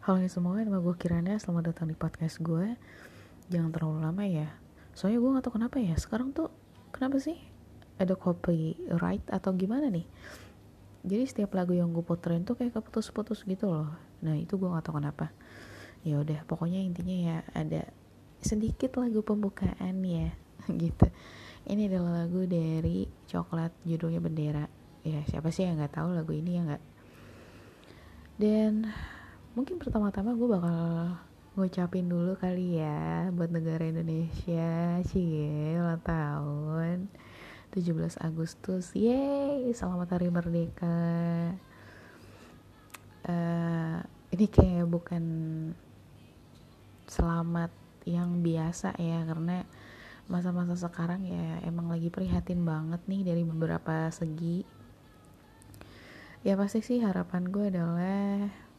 Halo semua, nama gue Kirana, selamat datang di podcast gue Jangan terlalu lama ya. Soalnya gue gak tau kenapa ya, sekarang tuh kenapa sih ada copyright atau gimana nih? Jadi setiap lagu yang gue puterin tuh kayak keputus-putus gitu loh. Nah itu gue gak tau kenapa. Ya udah pokoknya intinya ya ada sedikit lagu pembukaan ya gitu. Ini adalah lagu dari coklat judulnya bendera. Ya siapa sih yang nggak tahu lagu ini ya nggak? Dan mungkin pertama-tama gue bakal ngucapin dulu kali ya buat negara Indonesia cie ulang tahun. 17 Agustus yeay selamat hari merdeka. Uh, ini kayak bukan selamat yang biasa ya karena masa-masa sekarang ya emang lagi prihatin banget nih dari beberapa segi. Ya pasti sih harapan gue adalah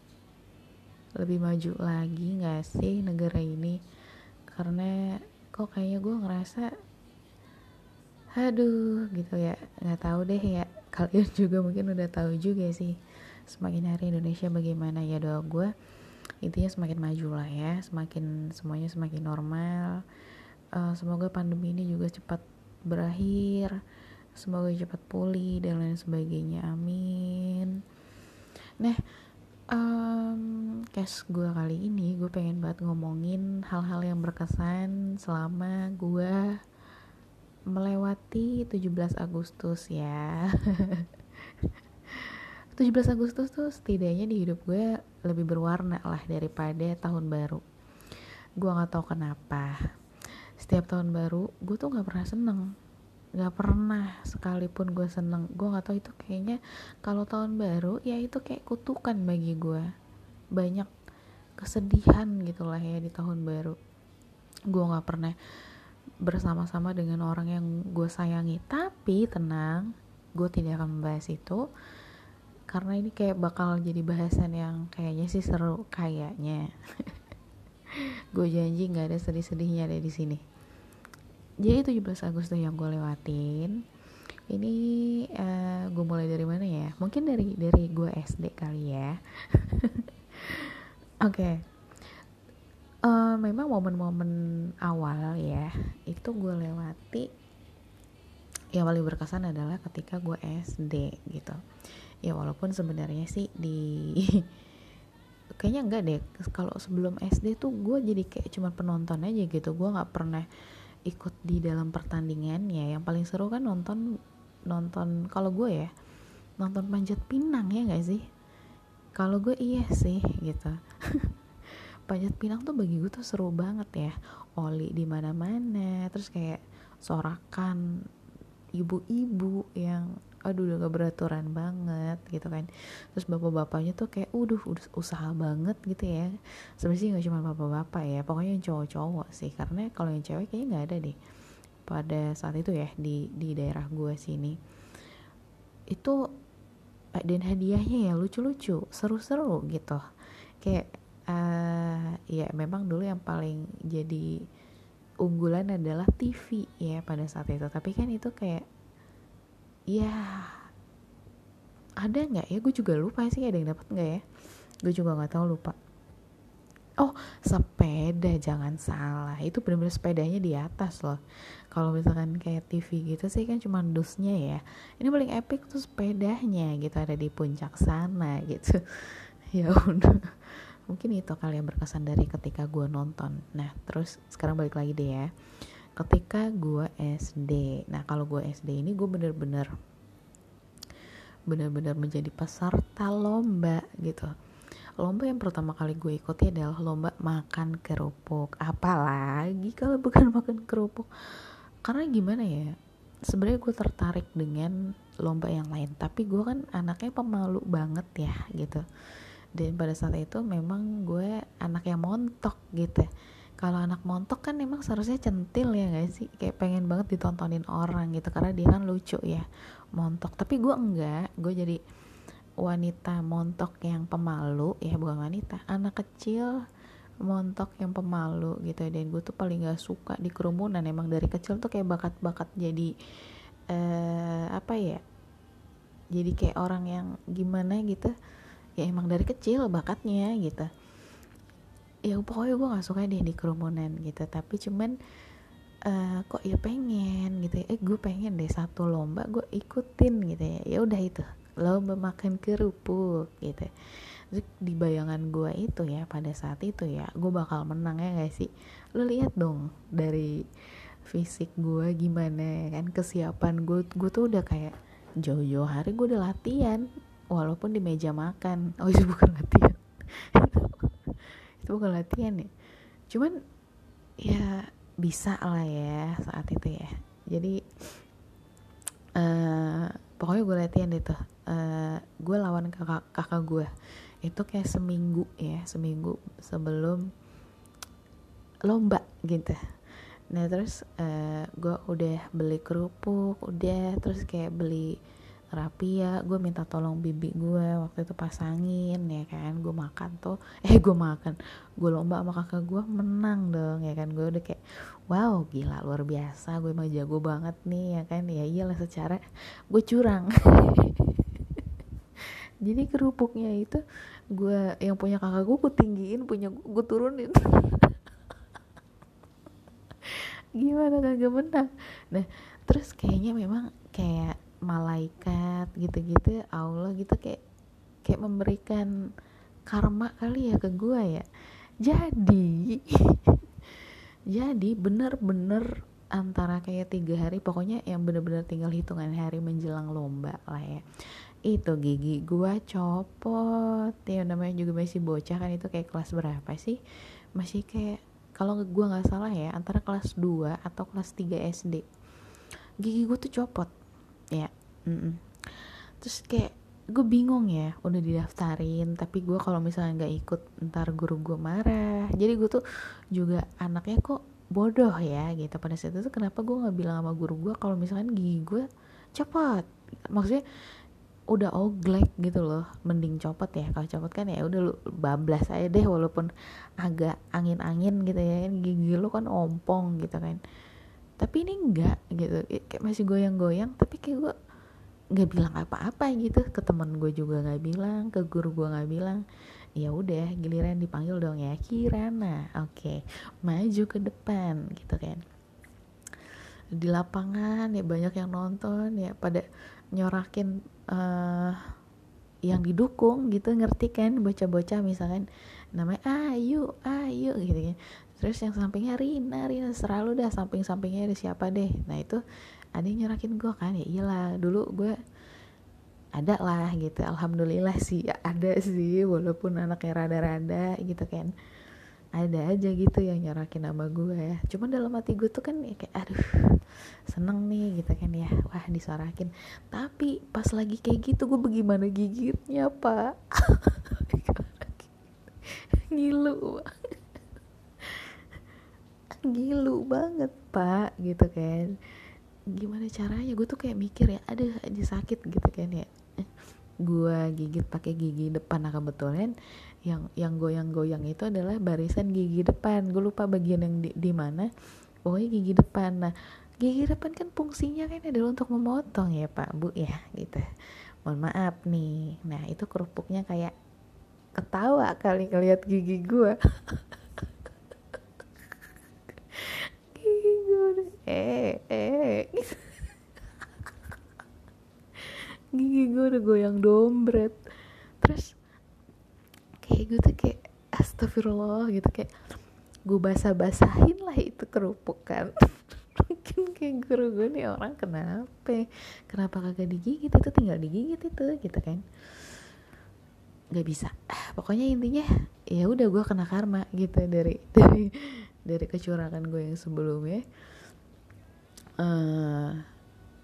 lebih maju lagi gak sih negara ini? Karena kok kayaknya gue ngerasa aduh gitu ya. Nggak tahu deh ya. Kalian juga mungkin udah tahu juga sih semakin hari Indonesia bagaimana ya doa gue intinya semakin maju lah ya semakin semuanya semakin normal. Uh, semoga pandemi ini juga cepat berakhir semoga cepat pulih dan lain sebagainya. Amin. Nah um, case gue kali ini gue pengen banget ngomongin hal-hal yang berkesan selama gue melewati 17 Agustus ya. 17 Agustus tuh setidaknya di hidup gue lebih berwarna lah daripada tahun baru. Gue gak tahu kenapa. Setiap tahun baru gue tuh gak pernah seneng gak pernah sekalipun gue seneng. Gue nggak tahu itu kayaknya kalau tahun baru ya itu kayak kutukan bagi gue banyak kesedihan gitulah ya di tahun baru. Gue nggak pernah bersama-sama dengan orang yang gue sayangi. Tapi tenang gue tidak akan membahas itu karena ini kayak bakal jadi bahasan yang kayaknya sih seru kayaknya. Gue janji nggak ada sedih-sedihnya ada di sini jadi 17 Agustus yang gue lewatin ini uh, gue mulai dari mana ya? Mungkin dari dari gue SD kali ya. Oke. Okay. uh, memang momen-momen awal ya itu gue lewati yang paling berkesan adalah ketika gue SD gitu. Ya walaupun sebenarnya sih di kayaknya enggak deh kalau sebelum SD tuh gue jadi kayak cuma penonton aja gitu. Gue nggak pernah ikut di dalam pertandingannya yang paling seru kan nonton nonton kalau gue ya nonton panjat pinang ya gak sih? Kalau gue iya sih gitu. Panjat pinang tuh bagi gue tuh seru banget ya. Oli di mana mana terus kayak sorakan ibu-ibu yang aduh udah gak beraturan banget gitu kan. Terus bapak-bapaknya tuh kayak udah usaha banget gitu ya. Sebenarnya nggak cuma bapak-bapak ya pokoknya yang cowok-cowok sih. Karena kalau yang cewek kayaknya nggak ada deh pada saat itu ya di di daerah gue sini. Itu eh, dan hadiahnya ya lucu-lucu seru-seru gitu. Kayak uh, ya memang dulu yang paling jadi unggulan adalah TV ya pada saat itu. Tapi kan itu kayak ya ada nggak ya? Gue juga lupa sih ada yang dapat nggak ya? Gue juga nggak tahu lupa. Oh sepeda jangan salah. Itu benar-benar sepedanya di atas loh. Kalau misalkan kayak TV gitu sih kan cuma dusnya ya. Ini paling epic tuh sepedanya gitu ada di puncak sana gitu. Ya udah. Mungkin itu kali yang berkesan dari ketika gue nonton. Nah terus sekarang balik lagi deh ya ketika gue SD nah kalau gue SD ini gue bener-bener bener-bener menjadi peserta lomba gitu. Lomba yang pertama kali gue ikuti adalah lomba makan kerupuk. Apalagi kalau bukan makan kerupuk. Karena gimana ya sebenarnya gue tertarik dengan lomba yang lain. Tapi gue kan anaknya pemalu banget ya gitu. Dan pada saat itu memang gue anak yang montok gitu kalau anak montok kan emang seharusnya centil ya gak sih? Kayak pengen banget ditontonin orang gitu karena dia kan lucu ya montok. Tapi gue enggak gue jadi wanita montok yang pemalu ya bukan wanita anak kecil montok yang pemalu gitu. Dan gue tuh paling gak suka di kerumunan emang dari kecil tuh kayak bakat-bakat jadi uh, apa ya jadi kayak orang yang gimana gitu. Ya emang dari kecil bakatnya gitu ya pokoknya gue nggak suka deh di kerumunan gitu. Tapi cuman uh, kok ya pengen gitu ya. Eh gue pengen deh satu lomba gue ikutin gitu ya. Ya udah itu lomba makan kerupuk gitu. Terus di bayangan gue itu ya pada saat itu ya gue bakal menang ya gak sih? Lo lihat dong dari fisik gue gimana ya kan kesiapan gue gue tuh udah kayak jauh-jauh hari gue udah latihan walaupun di meja makan. Oh itu bukan latihan itu bukan latihan ya. Cuman ya bisa lah ya saat itu ya. Jadi uh, pokoknya gue latihan itu uh, gue lawan kakak kakak gue. Itu kayak seminggu ya seminggu sebelum lomba gitu. Nah terus uh, gue udah beli kerupuk udah terus kayak beli rapi ya gue minta tolong bibi gue waktu itu pasangin ya kan. Gue makan tuh eh gue makan gue lomba sama kakak gue menang dong ya kan. Gue udah kayak wow gila luar biasa gue emang jago banget nih ya kan. Ya iyalah secara gue curang. Jadi kerupuknya itu gue yang punya kakak gue gue tinggiin punya gue turunin. Gimana kagak menang? Nah terus kayaknya memang kayak malaikat gitu-gitu Allah gitu kayak kayak memberikan karma kali ya ke gue ya. Jadi jadi bener-bener antara kayak tiga hari pokoknya yang bener-bener tinggal hitungan hari menjelang lomba lah ya. Itu gigi gue copot ya namanya juga masih bocah kan itu kayak kelas berapa sih? Masih kayak kalau gue nggak salah ya antara kelas 2 atau kelas 3 SD gigi gue tuh copot ya mm -mm. terus kayak gue bingung ya udah didaftarin tapi gue kalau misalnya nggak ikut ntar guru gue marah. Jadi gue tuh juga anaknya kok bodoh ya gitu. Pada saat itu kenapa gue nggak bilang sama guru gue kalau misalnya gigi gue copot? Maksudnya udah oglek gitu loh mending copot ya. Kalau copot kan ya udah lu bablas aja deh walaupun agak angin-angin gitu ya. Gigi lu kan ompong gitu kan tapi ini enggak gitu. Kayak masih goyang-goyang tapi kayak gue nggak bilang apa-apa gitu. Ke temen gue juga nggak bilang ke guru gue nggak bilang. Ya udah giliran dipanggil dong ya Kirana oke. Okay. maju ke depan gitu kan. Di lapangan ya banyak yang nonton ya pada nyorakin uh, yang didukung gitu ngerti kan bocah-bocah misalkan namanya ayu ayu gitu kan terus yang sampingnya Rina Rina selalu dah samping-sampingnya ada siapa deh. Nah itu ada yang nyerakin gue kan ya iyalah dulu gue ada lah gitu. Alhamdulillah sih ada sih walaupun anaknya rada-rada gitu kan. Ada aja gitu yang nyerakin nama gue ya. Cuman dalam hati gue tuh kan ya kayak aduh seneng nih gitu kan ya. Wah disorakin. Tapi pas lagi kayak gitu gue bagaimana gigitnya pak? Ngilu ngilu banget pak gitu kan. Gimana caranya? Gue tuh kayak mikir ya ada aja sakit gitu kan ya. Gue gigit pakai gigi depan. Nah kebetulan yang yang goyang-goyang itu adalah barisan gigi depan. Gue lupa bagian yang di, di mana. Pokoknya gigi depan. Nah gigi depan kan fungsinya kan adalah untuk memotong ya pak bu ya gitu. Mohon maaf nih. Nah itu kerupuknya kayak ketawa kali ngeliat gigi gue eh eh. Gigi gue udah goyang dombret terus kayak gue tuh kayak astagfirullah gitu kayak gue basah-basahin lah itu kerupuk kan mungkin kayak guru gue nih orang kenapa? Kenapa kagak digigit itu? Tinggal digigit itu gitu kan. Nggak bisa. Pokoknya intinya ya udah gue kena karma gitu dari dari dari kecurangan gue yang sebelumnya uh,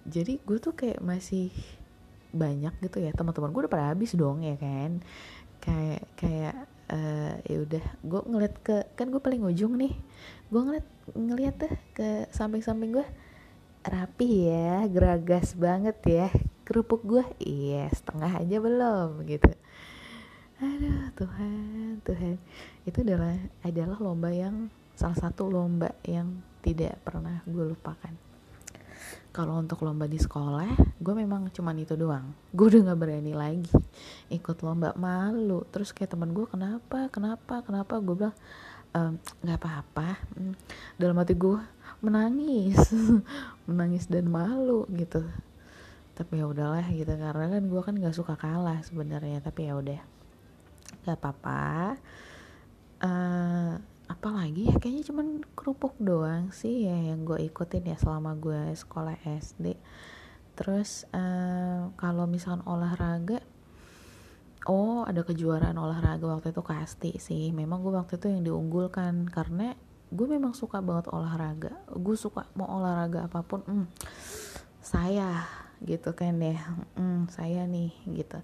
jadi gue tuh kayak masih banyak gitu ya teman-teman gue udah pada habis dong ya kan? Kayak kayak uh, ya udah gue ngeliat ke kan gue paling ujung nih gue ngeliat ngeliat tuh ke samping-samping gue rapi ya geragas banget ya kerupuk gue iya setengah aja belum gitu. Aduh Tuhan Tuhan. Itu adalah adalah lomba yang salah satu lomba yang tidak pernah gue lupakan kalau untuk lomba di sekolah gue memang cuman itu doang. Gue udah nggak berani lagi ikut lomba malu. Terus kayak temen gue kenapa? Kenapa? Kenapa? Gue bilang nggak apa-apa. Hmm, dalam hati gue menangis. Menangis dan malu gitu. Tapi ya udahlah gitu karena kan gue kan nggak suka kalah sebenarnya. Tapi ya udah nggak apa-apa. Uh, apalagi ya kayaknya cuman kerupuk doang sih ya yang gue ikutin ya selama gue sekolah SD terus uh, kalau misalkan olahraga oh ada kejuaraan olahraga waktu itu kasti sih. Memang gue waktu itu yang diunggulkan karena gue memang suka banget olahraga. Gue suka mau olahraga apa pun hmm, saya gitu kan deh hmm, saya nih gitu.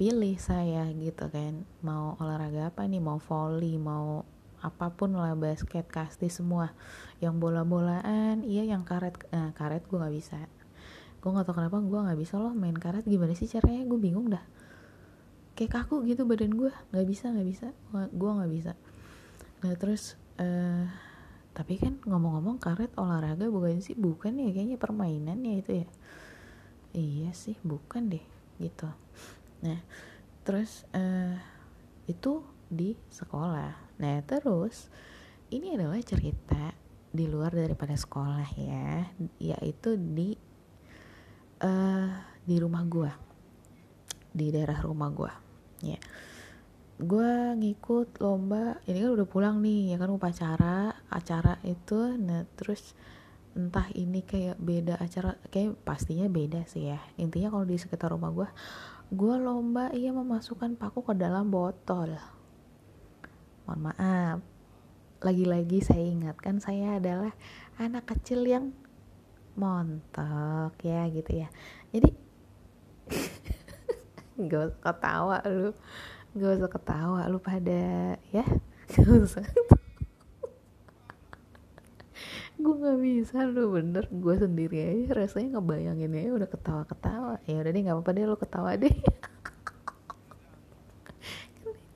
Pilih saya gitu kan mau olahraga apa nih? Mau volley mau apa pun lah basket kasti semua. Yang bola-bolaan iya yang karet nah, karet gue nggak bisa. Gue nggak tau kenapa gue nggak bisa loh main karet. Gimana sih caranya? Gue bingung dah. Kayak kaku gitu badan gue nggak bisa nggak bisa. Gue nggak bisa. Nah terus uh, tapi kan ngomong-ngomong karet olahraga bukan sih? Bukan ya kayaknya permainan ya itu ya. Iya sih bukan deh gitu. Nah terus uh, itu di sekolah Nah terus ini adalah cerita di luar daripada sekolah ya, yaitu di uh, di rumah gue, di daerah rumah gue, ya. Gue ngikut lomba, ini kan udah pulang nih, ya kan upacara, acara itu, nah terus entah ini kayak beda acara, kayak pastinya beda sih ya. Intinya kalau di sekitar rumah gue, gue lomba iya memasukkan paku ke dalam botol mohon maaf. Lagi-lagi saya ingatkan saya adalah anak kecil yang montok ya gitu ya. Jadi gak usah ketawa lu. Gak usah ketawa lu pada ya. Gak usah gue nggak bisa lu bener. Gue sendiri aja rasanya ngebayangin ya udah ketawa ketawa ya udah deh nggak apa-apa deh lu ketawa deh.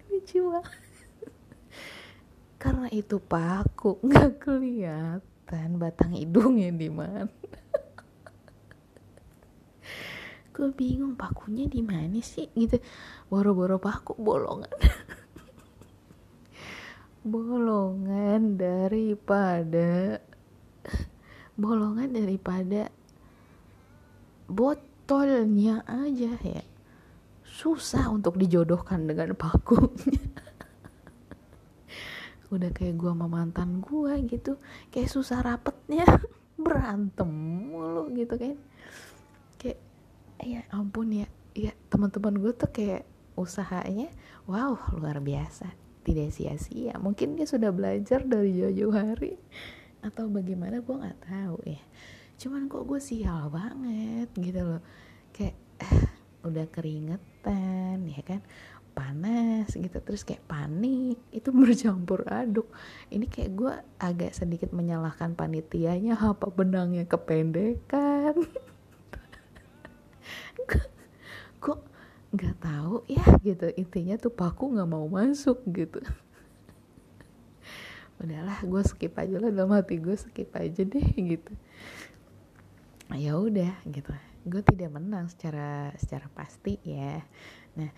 Lucu banget karena itu paku nggak kelihatan batang hidungnya di mana. Gue bingung pakunya di mana sih gitu. Boro-boro paku bolongan. Bolongan daripada bolongan daripada botolnya aja ya. Susah untuk dijodohkan dengan pakunya udah kayak gue sama mantan gue gitu. Kayak susah rapetnya. Berantem mulu gitu kan. Kayak ya ampun ya. Ya teman-teman gue tuh kayak usahanya wow luar biasa. Tidak sia-sia. Mungkin dia sudah belajar dari jauh-jauh hari. Atau bagaimana gue nggak tahu ya. Cuman kok gue sial banget gitu loh. Kayak eh, udah keringetan ya kan panas gitu terus kayak panik itu bercampur aduk. Ini kayak gue agak sedikit menyalahkan panitianya apa benangnya kependekan? Kok nggak tahu ya gitu intinya tuh paku nggak mau masuk gitu. Udahlah gue skip aja lah dalam hati gue skip aja deh gitu. Ya udah gitu gue tidak menang secara secara pasti ya. Nah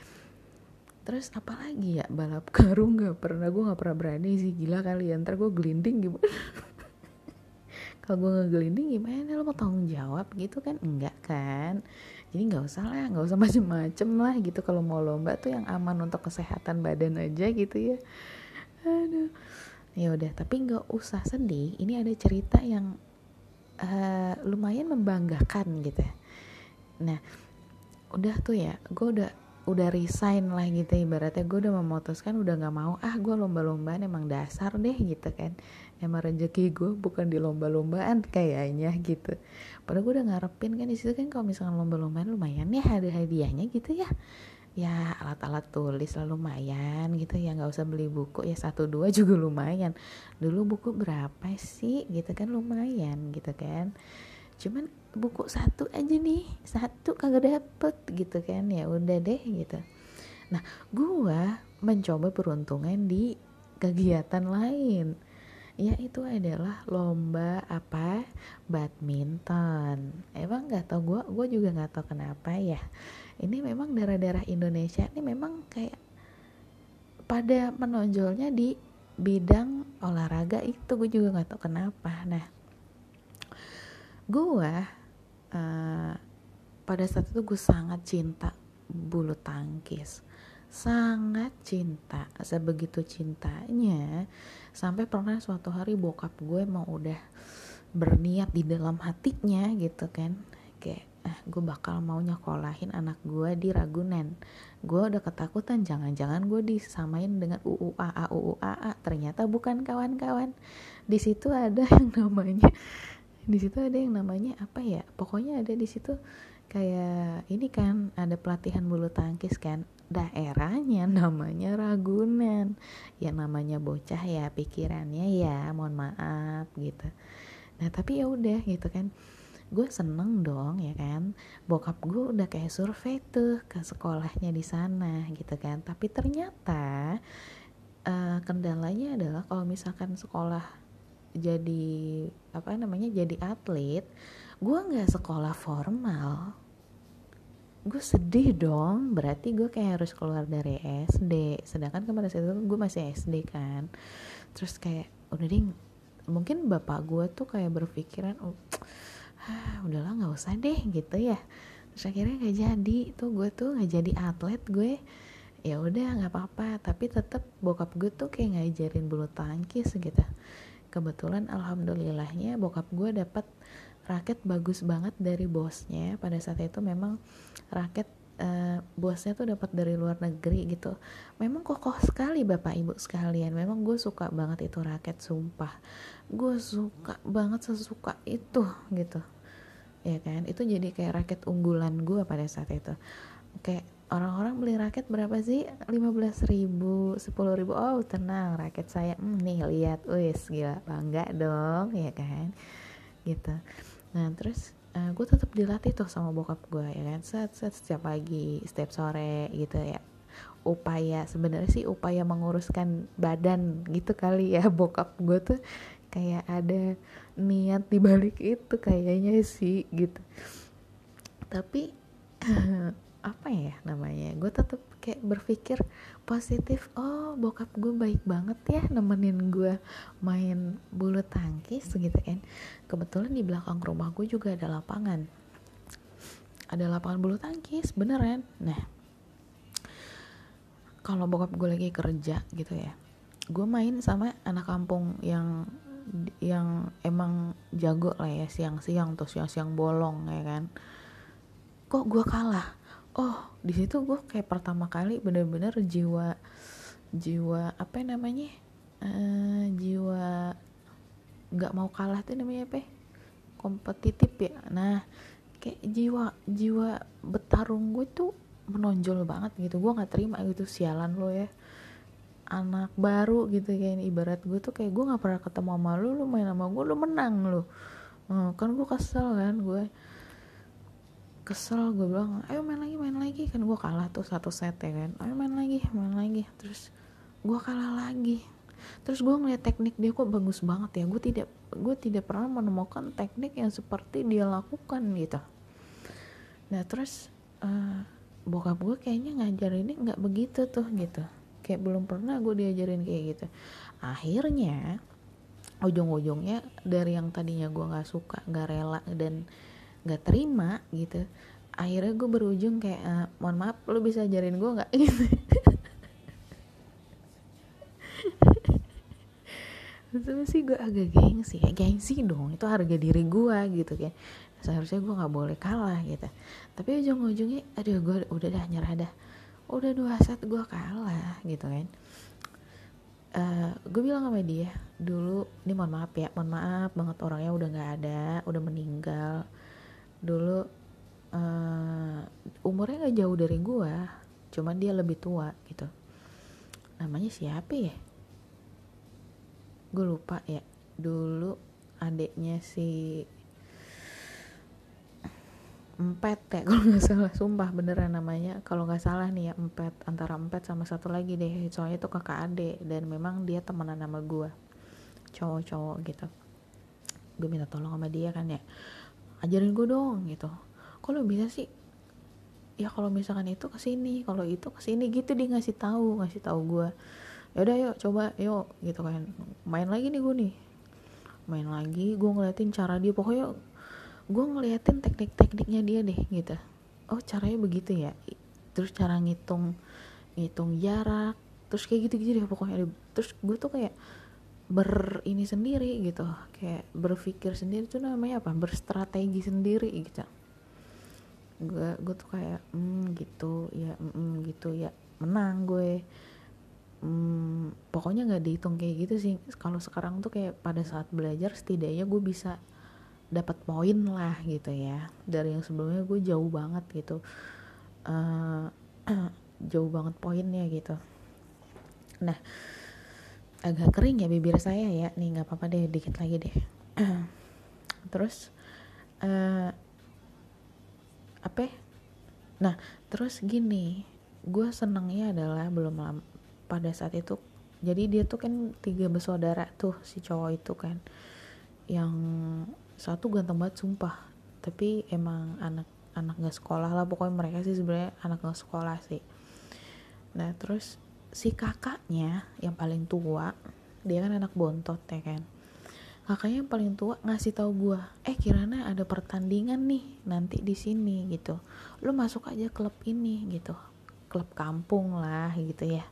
terus apa lagi ya balap karung nggak pernah gue nggak pernah berani sih gila kali ya ntar gue gelinding gimana? Kalau gue ngegelinding gimana lo mau tanggung jawab gitu kan? Enggak kan? Jadi nggak usah lah nggak usah macem-macem lah gitu kalau mau lomba tuh yang aman untuk kesehatan badan aja gitu ya. Aduh. Ya udah tapi nggak usah sedih ini ada cerita yang uh, lumayan membanggakan gitu ya. nah udah tuh ya gue udah udah resign lah gitu ibaratnya gue udah memutuskan udah nggak mau ah gue lomba-lombaan emang dasar deh gitu kan. Emang rezeki gue bukan di lomba-lombaan kayaknya gitu. Padahal gue udah ngarepin kan di situ kan kalau misalkan lomba-lombaan lumayan ya ada hadiahnya gitu ya. Ya alat-alat tulis lah lumayan gitu ya nggak usah beli buku ya satu dua juga lumayan. Dulu buku berapa sih? Gitu kan lumayan gitu kan cuman buku satu aja nih satu kagak dapet gitu kan ya udah deh gitu. Nah gua mencoba peruntungan di kegiatan lain. Ya itu adalah lomba apa? Badminton. Emang nggak tau gue gue juga nggak tau kenapa ya. Ini memang daerah-daerah Indonesia ini memang kayak pada menonjolnya di bidang olahraga itu gue juga nggak tau kenapa. Nah gue uh, pada saat itu gue sangat cinta bulu tangkis. Sangat cinta sebegitu cintanya sampai pernah suatu hari bokap gue mau udah berniat di dalam hatinya gitu kan. Kayak ah gue bakal mau nyekolahin anak gue di Ragunan. Gue udah ketakutan jangan-jangan gue disamain dengan UUAA UUAA ternyata bukan kawan-kawan. Di situ ada yang namanya di situ ada yang namanya apa ya pokoknya ada di situ kayak ini kan ada pelatihan bulu tangkis kan. Daerahnya namanya Ragunan. Ya namanya bocah ya pikirannya ya mohon maaf gitu. Nah tapi ya udah gitu kan. Gue seneng dong ya kan. Bokap gue udah kayak survei tuh ke sekolahnya di sana gitu kan. Tapi ternyata uh, kendalanya adalah kalau misalkan sekolah jadi apa namanya jadi atlet gue nggak sekolah formal. Gue sedih dong berarti gue kayak harus keluar dari SD sedangkan kemarin itu gue masih SD kan. Terus kayak udah ding mungkin bapak gue tuh kayak berpikiran oh, ah, udahlah nggak usah deh gitu ya. Terus akhirnya nggak jadi. Tuh gue tuh nggak jadi atlet gue. Ya udah nggak apa-apa. Tapi tetap bokap gue tuh kayak ngajarin bulu tangkis gitu kebetulan alhamdulillahnya bokap gue dapat raket bagus banget dari bosnya. Pada saat itu memang raket uh, bosnya tuh dapat dari luar negeri gitu. Memang kokoh sekali bapak ibu sekalian. Memang gue suka banget itu raket sumpah. Gue suka banget sesuka itu gitu. Ya kan? Itu jadi kayak raket unggulan gue pada saat itu. Kayak orang-orang beli raket berapa sih? 15 ribu 10 ribu. Oh tenang raket saya. Hmm, nih lihat. Wis gila. Bangga dong ya kan? Gitu. Nah terus uh, eh, gue tetap dilatih tuh sama bokap gue ya kan? Set set setiap pagi setiap sore gitu ya. Upaya sebenarnya sih upaya menguruskan badan gitu kali ya. Bokap gue tuh kayak ada niat dibalik itu kayaknya sih gitu. Tapi apa ya namanya gue tetap kayak berpikir positif oh bokap gue baik banget ya nemenin gue main bulu tangkis gitu kan. Kebetulan di belakang rumah gue juga ada lapangan. Ada lapangan bulu tangkis beneran. Nah kalau bokap gue lagi kerja gitu ya gue main sama anak kampung yang yang emang jago lah ya siang-siang tuh siang-siang bolong ya kan. Kok gue kalah oh di situ gue kayak pertama kali bener-bener jiwa jiwa apa namanya? Uh, jiwa nggak mau kalah tuh namanya apa kompetitif ya. Nah kayak jiwa jiwa bertarung gue tuh menonjol banget gitu. Gue nggak terima gitu sialan lo ya. Anak baru gitu kayak ibarat gue tuh kayak gue nggak pernah ketemu sama lu lu main sama gue lu menang lu. Hmm, kan gue kesel kan gue kesel gue bilang ayo main lagi main lagi. Kan gue kalah tuh satu set ya kan. Ayo main lagi main lagi. Terus gue kalah lagi. Terus gue ngeliat teknik dia kok bagus banget ya. Gue tidak gue tidak pernah menemukan teknik yang seperti dia lakukan gitu. Nah terus uh, bokap gue kayaknya ngajar ini nggak begitu tuh gitu. Kayak belum pernah gue diajarin kayak gitu. Akhirnya ujung-ujungnya dari yang tadinya gue nggak suka nggak rela dan nggak terima gitu. Akhirnya gue berujung kayak e, mohon maaf lo bisa ajarin gue nggak? Gitu. Terus sih gue agak gengsi ya gengsi dong itu harga diri gue gitu kan seharusnya gue nggak boleh kalah gitu. Tapi ujung-ujungnya aduh gue udah dah nyerah dah. Udah dua set gue kalah gitu kan. Uh, eh, gue bilang sama dia dulu ini mohon maaf ya mohon maaf banget orangnya udah nggak ada udah meninggal dulu uh, umurnya gak jauh dari gue cuman dia lebih tua gitu. Namanya siapa ya? Gue lupa ya. Dulu adiknya si empat ya kalau nggak salah. Sumpah beneran namanya. Kalau nggak salah nih ya empat antara empat sama satu lagi deh. Soalnya itu kakak adik dan memang dia temenan sama gue cowok-cowok gitu. Gue minta tolong sama dia kan ya ajarin gue dong gitu. Lo bisa sih? Ya kalau misalkan itu ke sini kalau itu ke sini gitu dia ngasih tahu ngasih tahu gue ya udah yuk coba yuk gitu kan. Main lagi nih gue nih. Main lagi gue ngeliatin cara dia. Pokoknya gue ngeliatin teknik-tekniknya dia deh gitu. Oh caranya begitu ya. Terus cara ngitung ngitung jarak terus kayak gitu-gitu deh pokoknya. Terus gue tuh kayak ber ini sendiri gitu kayak berpikir sendiri tuh namanya apa? Berstrategi sendiri gitu. Gue gue tuh kayak hmm gitu ya hmm, gitu ya menang gue. Hmm, pokoknya nggak dihitung kayak gitu sih. Kalau sekarang tuh kayak pada saat belajar setidaknya gue bisa dapat poin lah gitu ya. Dari yang sebelumnya gue jauh banget gitu. Uh, jauh banget poinnya gitu. Nah agak kering ya bibir saya ya. Nih nggak apa-apa deh dikit lagi deh. Terus uh, apa ya? nah terus gini gue senengnya adalah belum lama pada saat itu jadi dia tuh kan tiga bersaudara tuh si cowok itu kan. Yang satu ganteng banget sumpah. Tapi emang anak anak gak sekolah lah pokoknya mereka sih sebenarnya anak gak sekolah sih. Nah terus si kakaknya yang paling tua dia kan anak bontot ya kan. Kakaknya yang paling tua ngasih tahu gue eh kirana ada pertandingan nih nanti di sini gitu. Lu masuk aja klub ini gitu. Klub kampung lah gitu ya.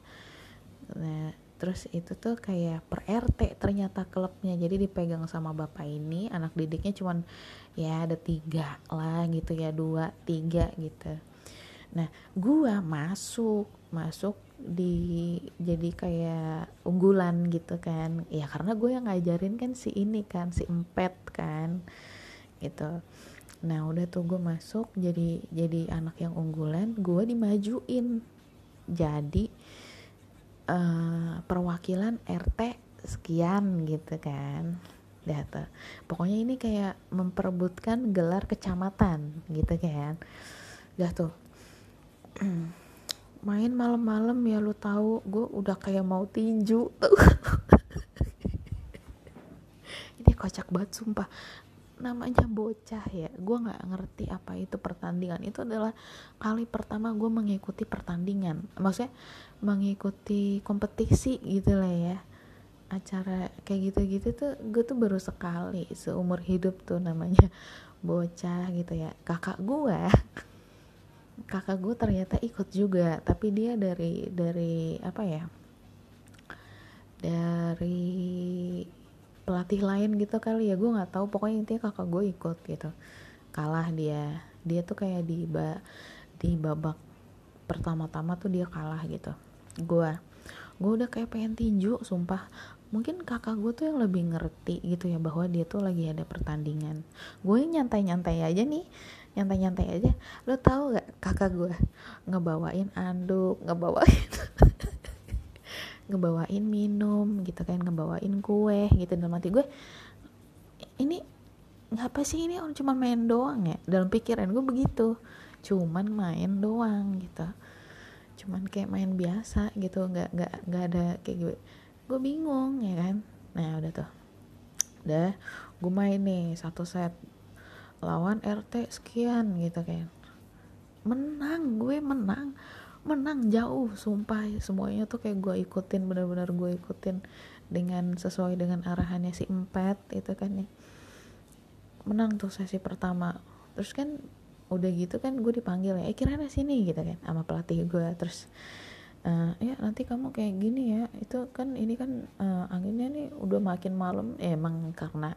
Nah terus itu tuh kayak per RT ternyata klubnya. Jadi dipegang sama bapak ini anak didiknya cuman ya ada tiga lah gitu ya dua tiga gitu. Nah gua masuk masuk di jadi kayak unggulan gitu kan. Ya karena gue yang ngajarin kan si ini kan si empet kan gitu. Nah udah tuh gue masuk jadi jadi anak yang unggulan gue dimajuin jadi uh, perwakilan RT sekian gitu kan. Dah tuh. Pokoknya ini kayak memperebutkan gelar kecamatan gitu kan. Dah tuh main malam-malam ya lu tahu gue udah kayak mau tinju. Tuh ini kocak banget sumpah. Namanya bocah ya gue nggak ngerti apa itu pertandingan. Itu adalah kali pertama gue mengikuti pertandingan. Maksudnya mengikuti kompetisi gitu lah ya. Acara kayak gitu-gitu tuh gue tuh baru sekali seumur hidup tuh namanya bocah gitu ya. Kakak gue kakak gue ternyata ikut juga tapi dia dari dari apa ya dari pelatih lain gitu kali ya gue nggak tahu pokoknya intinya kakak gue ikut gitu. Kalah dia. Dia tuh kayak di ba di babak pertama-tama tuh dia kalah gitu. Gue gue udah kayak pengen tinju sumpah. Mungkin kakak gue tuh yang lebih ngerti gitu ya bahwa dia tuh lagi ada pertandingan. Gue nyantai-nyantai aja nih nyantai-nyantai aja. Lo tau gak kakak gue ngebawain anduk ngebawain ngebawain minum gitu kan ngebawain kue gitu. Dalam hati gue ini ngapa sih ini? Orang cuma main doang ya? Dalam pikiran gue begitu. Cuman main doang gitu. Cuman kayak main biasa gitu. Nggak nggak nggak ada kayak gue gue bingung ya kan. Nah udah tuh. Udah gue main nih satu set lawan RT sekian gitu kan. Menang gue menang. Menang jauh sumpah. Semuanya tuh kayak gue ikutin benar-benar gue ikutin dengan sesuai dengan arahannya si empat itu kan ya. Menang tuh sesi pertama. Terus kan udah gitu kan gue dipanggil ya eh kirana sini gitu kan sama pelatih gue. Terus uh, ya nanti kamu kayak gini ya. Itu kan ini kan uh, anginnya nih udah makin malam. Ya, emang karena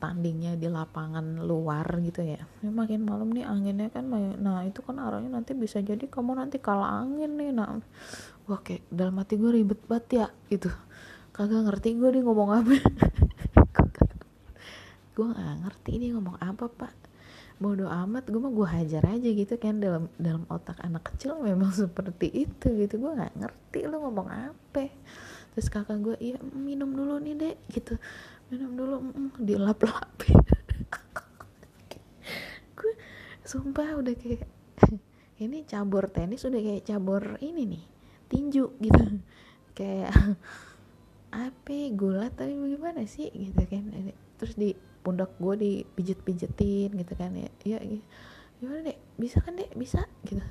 tandingnya di lapangan luar gitu ya. ya makin malam nih anginnya kan nah itu kan arahnya nanti bisa jadi kamu nanti kalah angin nih nah. Wah kayak dalam hati gue ribet banget ya gitu. Kagak ngerti gue dia ngomong apa. Gue gak ngerti dia ngomong apa pak. Bodoh amat gue mah gue hajar aja gitu kan. Dalam dalam otak anak kecil memang seperti itu gitu. Gue nggak ngerti lo ngomong apa terus kakak gue iya minum dulu nih dek gitu. Minum dulu mm, dilap-lapin. Gue sumpah udah kayak ini cabur tenis udah kayak cabur ini nih tinju gitu. Kayak apa gulat tapi bagaimana sih? Gitu kan. Terus di pundak gue dipijet-pijetin gitu kan. Ya ya gimana deh bisa kan deh bisa? Gitu.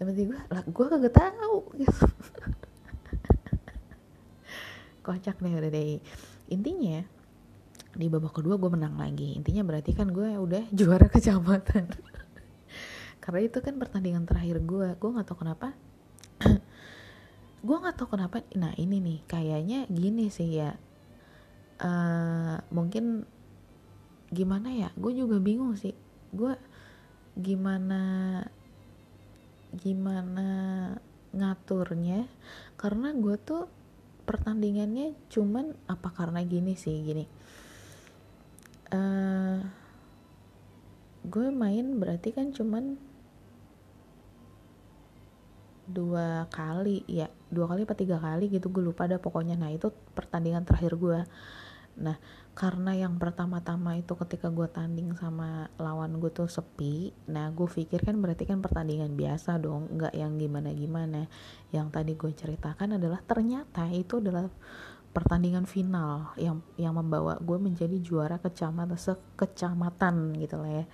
Tapi gue lah gue kagak tahu gitu kocak deh udah deh. Intinya di babak kedua gue menang lagi. Intinya berarti kan gue udah juara kecamatan. Karena itu kan pertandingan terakhir gue gue nggak tahu kenapa. Gue nggak tahu kenapa nah ini nih kayaknya gini sih ya. Uh, mungkin gimana ya? Gue juga bingung sih. Gue gimana gimana ngaturnya? Karena gue tuh pertandingannya cuman apa karena gini sih gini. Uh, gue main berarti kan cuman dua kali ya dua kali apa tiga kali gitu gue lupa ada pokoknya. Nah itu pertandingan terakhir gue. Nah karena yang pertama-tama itu ketika gue tanding sama lawan gue tuh sepi nah gue pikir kan berarti kan pertandingan biasa dong nggak yang gimana-gimana. Yang tadi gue ceritakan adalah ternyata itu adalah pertandingan final yang yang membawa gue menjadi juara kecamatan sekecamatan gitu lah ya.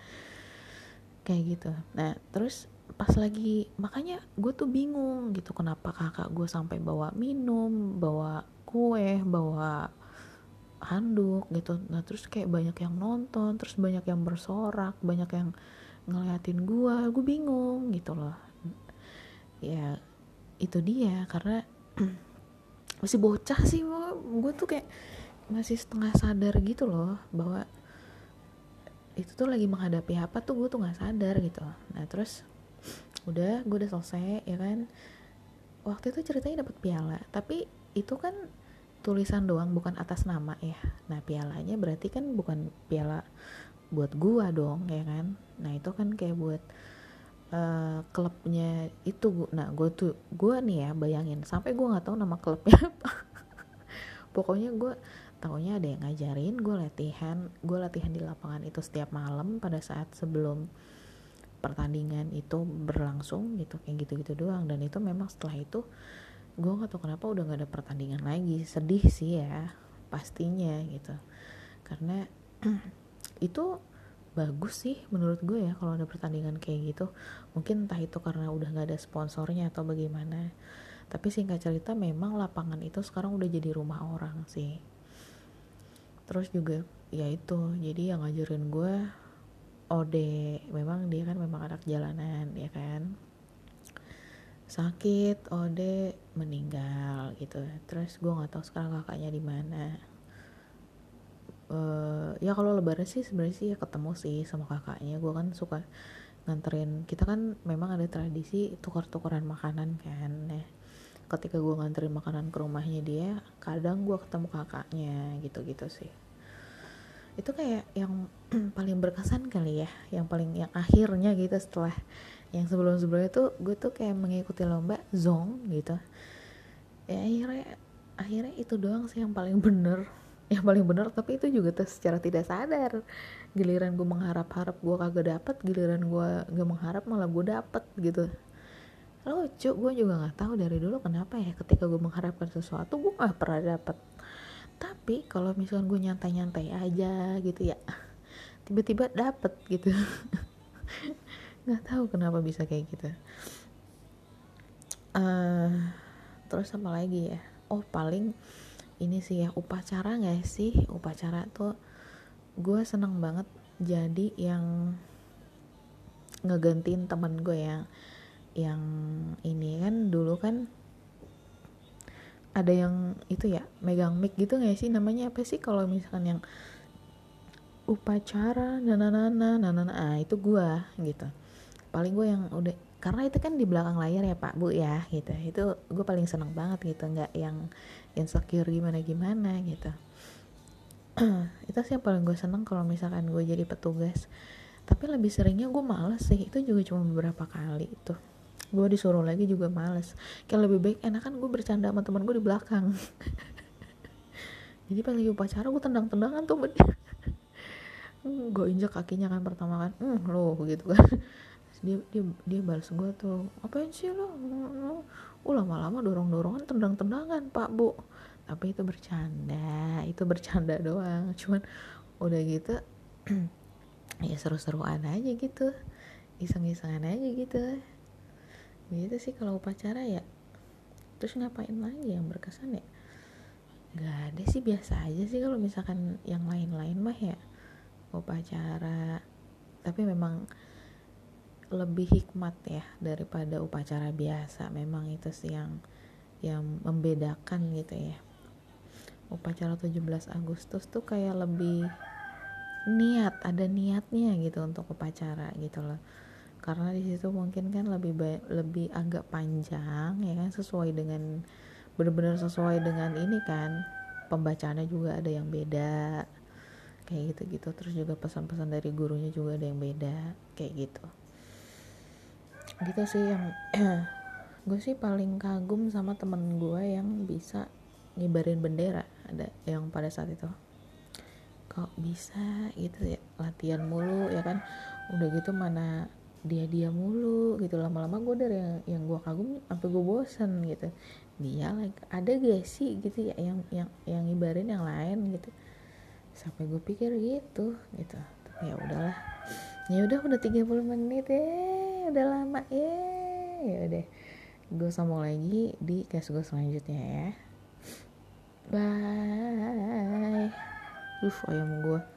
Kayak gitu. Nah terus pas lagi makanya gue tuh bingung gitu kenapa kakak gue sampai bawa minum bawa kue bawa handuk gitu. Nah terus kayak banyak yang nonton terus banyak yang bersorak banyak yang ngeliatin gue gue bingung gitu loh. Ya itu dia karena masih bocah sih gue tuh kayak masih setengah sadar gitu loh bahwa itu tuh lagi menghadapi apa tuh gue tuh nggak sadar gitu. Nah terus udah gue udah selesai ya kan. Waktu itu ceritanya dapat piala tapi itu kan tulisan doang bukan atas nama ya nah pialanya berarti kan bukan piala buat gua dong ya kan? Nah itu kan kayak buat uh, klubnya itu. Nah gue tuh gue nih ya bayangin sampai gue nggak tahu nama klubnya pokoknya gue tahunya ada yang ngajarin gue latihan gue latihan di lapangan itu setiap malam pada saat sebelum pertandingan itu berlangsung gitu kayak gitu-gitu doang. Dan itu memang setelah itu gue gak tau kenapa udah gak ada pertandingan lagi. Sedih sih ya pastinya gitu. Karena itu bagus sih menurut gue ya kalau ada pertandingan kayak gitu. Mungkin entah itu karena udah gak ada sponsornya atau bagaimana. Tapi singkat cerita memang lapangan itu sekarang udah jadi rumah orang sih. Terus juga ya itu. Jadi yang ngajarin gue Ode. Memang dia kan memang anak jalanan ya kan sakit Ode meninggal gitu. Terus gue nggak tahu sekarang kakaknya di mana. Uh, ya kalau lebaran sih sebenarnya sih ya ketemu sih sama kakaknya. Gue kan suka nganterin kita kan memang ada tradisi tukar-tukaran makanan kan. Ya ketika gue nganterin makanan ke rumahnya dia kadang gue ketemu kakaknya gitu-gitu sih. Itu kayak yang paling berkesan kali ya yang paling yang akhirnya gitu setelah yang sebelum sebelumnya tuh gue tuh kayak mengikuti lomba zong gitu. Ya akhirnya akhirnya itu doang sih yang paling bener. Yang paling bener tapi itu juga tuh secara tidak sadar. Giliran gue mengharap-harap gue kagak dapet giliran gue gak mengharap malah gue dapet gitu. Lucu gue juga nggak tahu dari dulu kenapa ya ketika gue mengharapkan sesuatu gue gak pernah dapet. Tapi kalau misalnya gue nyantai-nyantai aja gitu ya tiba-tiba dapet gitu nggak tahu kenapa bisa kayak gitu. Uh, terus apa lagi ya. Oh paling ini sih ya upacara nggak sih? Upacara tuh gue seneng banget jadi yang ngegantiin temen gue yang yang ini kan dulu kan ada yang itu ya megang mic gitu gak sih namanya? Apa sih kalau misalkan yang upacara nana nana nana ah itu gua gitu paling gue yang udah karena itu kan di belakang layar ya pak bu ya gitu. Itu gue paling seneng banget gitu nggak yang insecure gimana gimana gitu. Itu sih yang paling gue seneng kalau misalkan gue jadi petugas. Tapi lebih seringnya gue males sih itu juga cuma beberapa kali itu gue disuruh lagi juga males. Kayak lebih baik enakan gue bercanda sama teman gue di belakang. Jadi pas lagi upacara gue tendang-tendangan tuh gue injak kakinya kan pertama kan hmm lo gitu kan dia dia dia balas gue tuh apain sih lo? Uh, lama-lama dorong-dorongan tendang-tendangan pak bu. Tapi itu bercanda itu bercanda doang. Cuman udah gitu ya seru-seruan aja gitu iseng-isengan aja gitu. Gitu sih kalau upacara ya. Terus ngapain lagi yang berkesan ya? Nggak ada sih biasa aja sih kalau misalkan yang lain-lain mah ya upacara. Tapi memang lebih hikmat ya daripada upacara biasa. Memang itu sih yang yang membedakan gitu ya. Upacara 17 Agustus tuh kayak lebih niat ada niatnya gitu untuk upacara gitu loh. Karena di situ mungkin kan lebih baik, lebih agak panjang ya kan sesuai dengan benar-benar sesuai dengan ini kan. Pembacaannya juga ada yang beda kayak gitu-gitu. Terus juga pesan-pesan dari gurunya juga ada yang beda kayak gitu gitu sih yang gue sih paling kagum sama temen gue yang bisa ngibarin bendera. Ada yang pada saat itu kok bisa? gitu ya latihan mulu ya kan? Udah gitu mana dia dia mulu gitu. Lama-lama gue dari yang yang gue kagum sampai gue bosen gitu. Dia like ada gak sih? gitu ya yang yang yang ngibarin yang lain gitu. Sampai gue pikir gitu gitu. Tapi ya udahlah ya udah udah 30 menit. Ya udah lama. Ya ya udah gue sambung lagi di case gue selanjutnya ya. Bye. Uh ayam gue